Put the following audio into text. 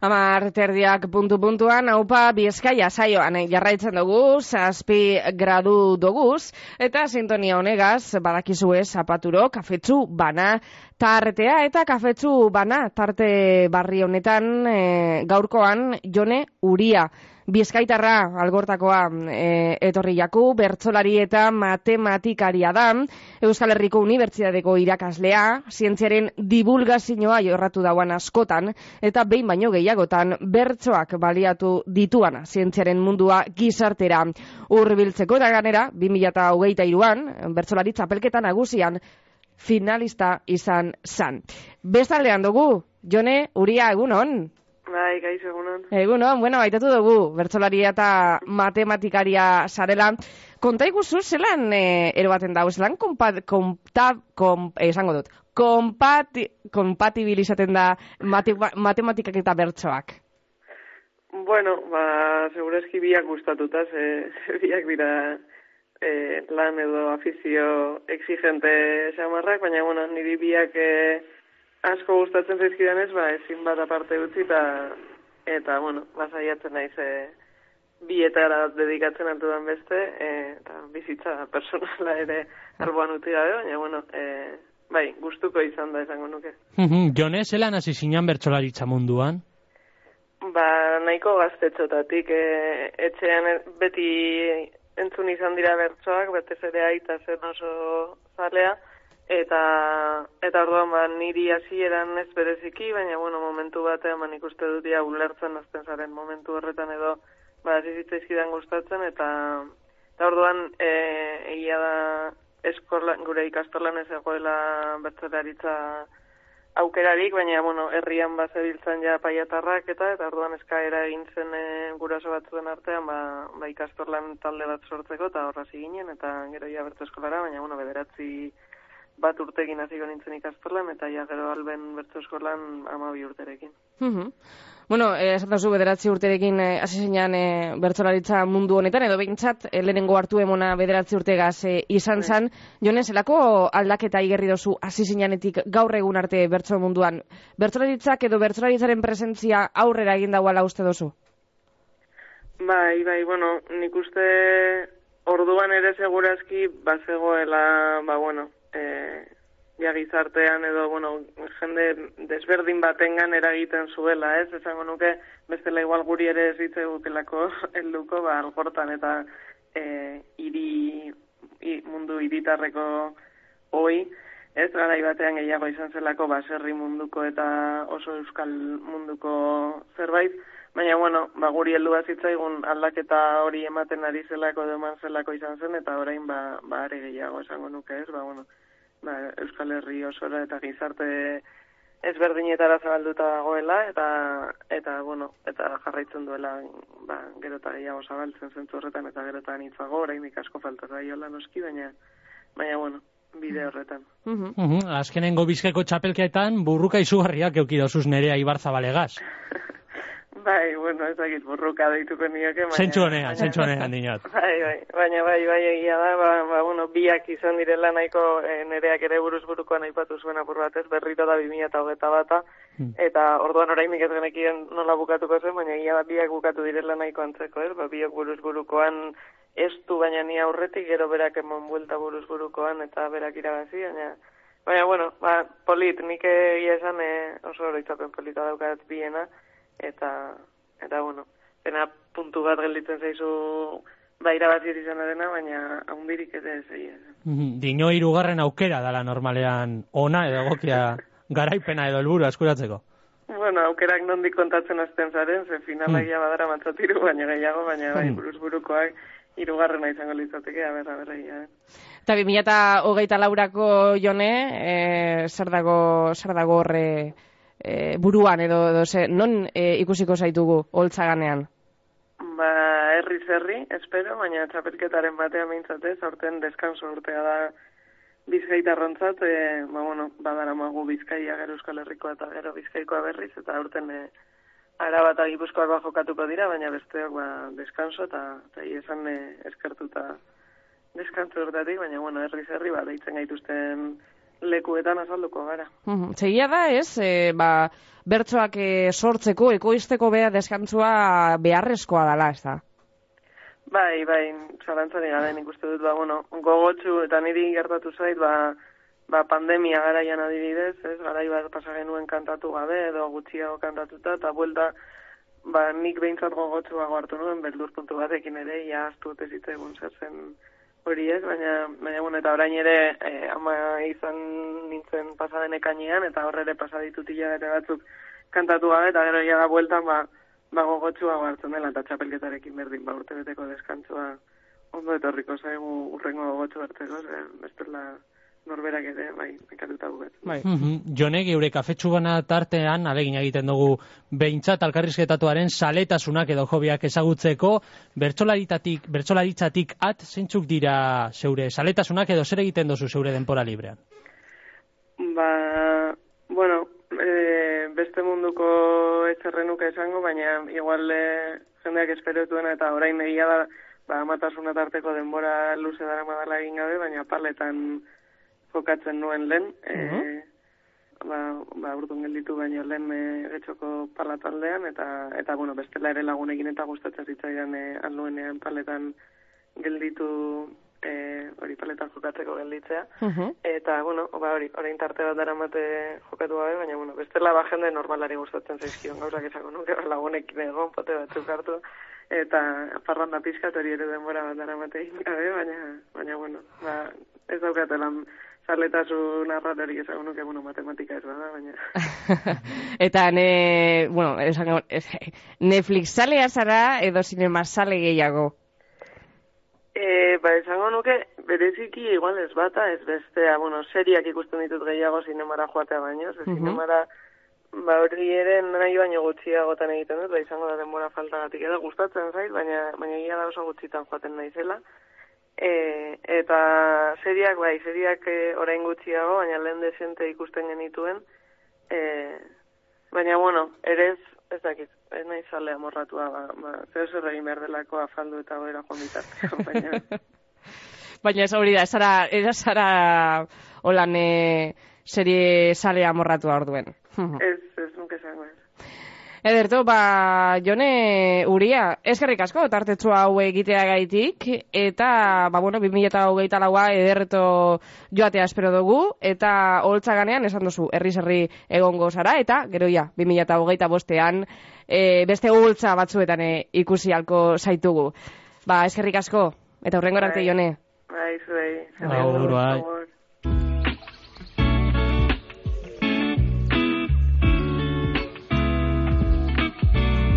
Amar terdiak puntu-puntuan, haupa bizkaia saioan jarraitzen dugu, zazpi gradu doguz, eta sintonia honegaz, badakizue zapaturo, kafetzu bana tartea, eta kafetzu bana tarte barri honetan e, gaurkoan jone uria. Bizkaitarra algortakoa e, etorri jaku, bertzolari eta matematikaria da, Euskal Herriko Unibertsitateko irakaslea, zientziaren divulgazioa jorratu dauan askotan, eta behin baino gehiagotan bertsoak baliatu dituan zientziaren mundua gizartera. Urbiltzeko eta ganera, 2008an, bertzolari txapelketan agusian, finalista izan zan. Bestaldean dugu, Jone, Uria, egunon? Bai, gaiz, egunon. Egunon, bueno, baitatu dugu, bertzolaria eta matematikaria sarela. Konta iguzu, zelan e, erobaten dago, zelan kompa, kompa, kom, eh, esango dut, kompati, kompatibilizaten da mate, matematikak eta bertsoak? Bueno, ba, segurezki biak gustatuta, ze, biak dira e, lan edo afizio exigente xamarrak, baina, bueno, niri biak... E, asko gustatzen zaizkidan ez, ba, ezin bat aparte utzi, eta, eta bueno, basaiatzen naiz e, bietara dedikatzen altudan beste, e, eta bizitza personala ere alboan utzi gabe, baina, bueno, e, bai, gustuko izan da esango nuke. Jone, zelan hasi zinean bertsolaritza munduan? Ba, nahiko gaztetxotatik, e, etxean beti entzun izan dira bertsoak, betez ere aita zen oso zalea, eta eta orduan ba niri hasieran ez bereziki baina bueno momentu batean man ikuste dut ja ulertzen hasten zaren momentu horretan edo ba zitzaizkidan gustatzen eta eta orduan eh egia da eskola gure ikastolan ez egoela bertzelaritza aukerarik baina bueno herrian bazebiltzan ja paiatarrak eta eta orduan eskaera egin zen e, guraso batzuen artean ba, ba ikastolan talde bat sortzeko eta horra ginen eta gero ja bertu eskolara baina bueno bederatzi bat urtegin hasi nintzen ikastolan eta ja gero alben bertso eskolan amabi urterekin. Mm Bueno, eh, esan zu bederatzi urterekin eh, hasi zinean eh, bertzolaritza mundu honetan, edo behintzat eh, lehenengo hartu emona bederatzi urtegaz eh, izan bai. zan. Jonen, zelako aldaketa igerri dozu hasi zineanetik gaur egun arte bertso munduan. Bertzolaritzak edo bertzolaritzaren presentzia aurrera egin dagoela uste dozu? Bai, bai, bueno, nik uste orduan ere segurazki bazegoela, ba, bueno, e, ja gizartean edo, bueno, jende desberdin batengan eragiten zuela, ez? Esango nuke, bestela igual guri ere ez hitze gutelako helduko, ba, algortan eta e, iri, mundu iritarreko hoi, ez? Garai batean gehiago izan zelako baserri munduko eta oso euskal munduko zerbait, Baina, bueno, ba, guri heldu zitzaigun aldaketa hori ematen ari zelako edo eman zelako izan zen, eta orain, ba, ba are gehiago esango nuke ez, ba, bueno, ba, Euskal Herri osora eta gizarte ezberdinetara zabalduta dagoela eta eta bueno, eta jarraitzen duela ba, gero eta gehiago zabaltzen zentzu horretan eta gero eta nitzago, orain asko falta da noski, baina baina bueno, bide horretan. Uh -huh. Uh -huh. Azkenengo bizkeko txapelketan burruka izugarriak eukidozuz nerea Ibarza balegaz. Bai, bueno, ez dakit burruka deituko nioke. Zentsu honean, zentsu honean, dinot. Bai, bai, baina bai, bai, egia da, ba, ba, bueno, biak izan direla nahiko e, nereak ere buruz buruko aipatu zuen apur batez, berriro da bimia eta hogeta bata, hmm. eta orduan orain ez genekien nola bukatuko zen, baina egia da biak bukatu direla nahiko antzeko, ez, ba, biak buruz burukoan ez du baina ni aurretik, gero berak emon buelta buruz burukoan eta berak irabazi, baina, baina, bueno, ba, polit, nik egia esan e, oso hori polita daukat biena, eta eta bueno, pena puntu bat gelditzen zaizu baira bat izan dena, baina ahondirik ere ez egin. Mhm, dino irugarren aukera dala normalean ona edo egokia garaipena edo helburu askuratzeko. Bueno, aukerak nondik kontatzen azten zaren, ze finalagia mm. badara matzatiru, baina gehiago, baina bai, mm. buruz burukoak irugarrena izango litzateke, aberra, aberra, ja. Eta bi hogeita laurako jone, e, zer dago, zer dago horre, e, buruan edo, edo ze, non e, ikusiko zaitugu holtzaganean? Ba, herri zerri, espero, baina txapelketaren batean mintzatez, aurten deskanso urtea da bizkaita rontzat, e, ba, bueno, badara magu bizkaia gero euskal herrikoa eta gero bizkaikoa berriz, eta aurten e, araba eta gipuzkoak ba jokatuko dira, baina besteok ba, deskanso eta, eta esan e, eskertuta deskanso urtatik, baina bueno, herri zerri, ba, deitzen gaituzten lekuetan azalduko gara. Mhm. Txegia da, ez, e, ba, bertsoak e, sortzeko, ekoizteko bea deskantzua beharrezkoa dela, ez da? Bai, bai, zalantzari gara, nik uste dut, ba, bueno, gogotsu eta niri gertatu zait, ba, ba, pandemia garaian adibidez, ez, garai bat pasa genuen kantatu gabe, edo gutxiago kantatuta, eta buelta, ba, nik behintzat gogotsuago hartu nuen, beldur puntu batekin ere, ja, astu egun zer zen hori ez, baina, baina, bueno, eta orain ere, eh, ama izan nintzen pasaden ekainean, eta horre ere pasaditut hilabete batzuk kantatu gabe, eta gero ja da bueltan, ba, ba gogotsuago hartzen dela, eta txapelketarekin berdin, ba, urte beteko deskantzua ondo etorriko zaigu urrengo gogotsu hartzeko, ze, bestela norberak ere, bai, ekatuta buket. Bai. Mhm. Jone, geure kafetxu bana tartean, alegin egiten dugu, behintzat alkarrizketatuaren saletasunak edo jobiak ezagutzeko, bertsolaritatik, bertsolaritzatik at, zeintzuk dira zeure saletasunak edo zer egiten dozu zeure denpora librean? Ba, bueno, e, beste munduko etxerrenuka esango, baina igual e, jendeak esperotuena eta orain egia da, ba, amatasuna tarteko denbora luze dara madala egin gabe, baina paletan jokatzen nuen lehen, e, ba, ba, urdun gelditu baino lehen e, getxoko palataldean, eta, eta bueno, bestela ere lagunekin eta gustatzen zitzaidan e, alnuenean paletan gelditu e, hori paletan jokatzeko gelditzea. Mhm. Eta, bueno, ba, hori, orain tarte bat daramate jokatu gabe, baina, bueno, bestela ba jende normalari gustatzen zaizkion gauzak esango nuke, ba, lagunekin egon, pote batzuk hartu, eta parranda pizkat hori ere denbora bat daramate gabe, baina, baina, bueno, ba, ez daukatela zarletasun arrarari esango nuke, bueno, matematika ez bada, baina... Eta ne, bueno, esango, Netflix salea zara edo sinema sale gehiago? E, ba, esango nuke, bereziki igual ez bata, ez bestea, bueno, seriak ikusten ditut gehiago zinemara joatea baino, ze Mhm. zinemara, ba, hori ere nahi baino gutxiagotan egiten dut, ba, izango da denbora faltagatik edo gustatzen zait, baina, baina egia da oso gutxitan joaten naizela. E, eta seriak, bai, seriak e, orain gutxiago, baina lehen desente ikusten genituen, e, baina, bueno, ere ez, ez dakit, ez nahi zale amorratua, ba, ba, zer zer egin behar delako afaldu eta goera joan bitarteko, baina... Baina ez hori da, ez zara, ez zara holan e, serie sale amorratu orduen. Ez, ez nuke zango ez. Ederto, ba, jone uria, eskerrik asko, tartetzu hau egitea gaitik, eta, ba, bueno, 2008 laua ederreto joatea espero dugu, eta holtza ganean, esan duzu, herri herri egongo zara, eta, gero ja, 2008 bostean, e, beste holtza batzuetan e, ikusi halko zaitugu. Ba, eskerrik asko, eta hurrengo arte Bai. jone. Bai, zuei. Agur, bai.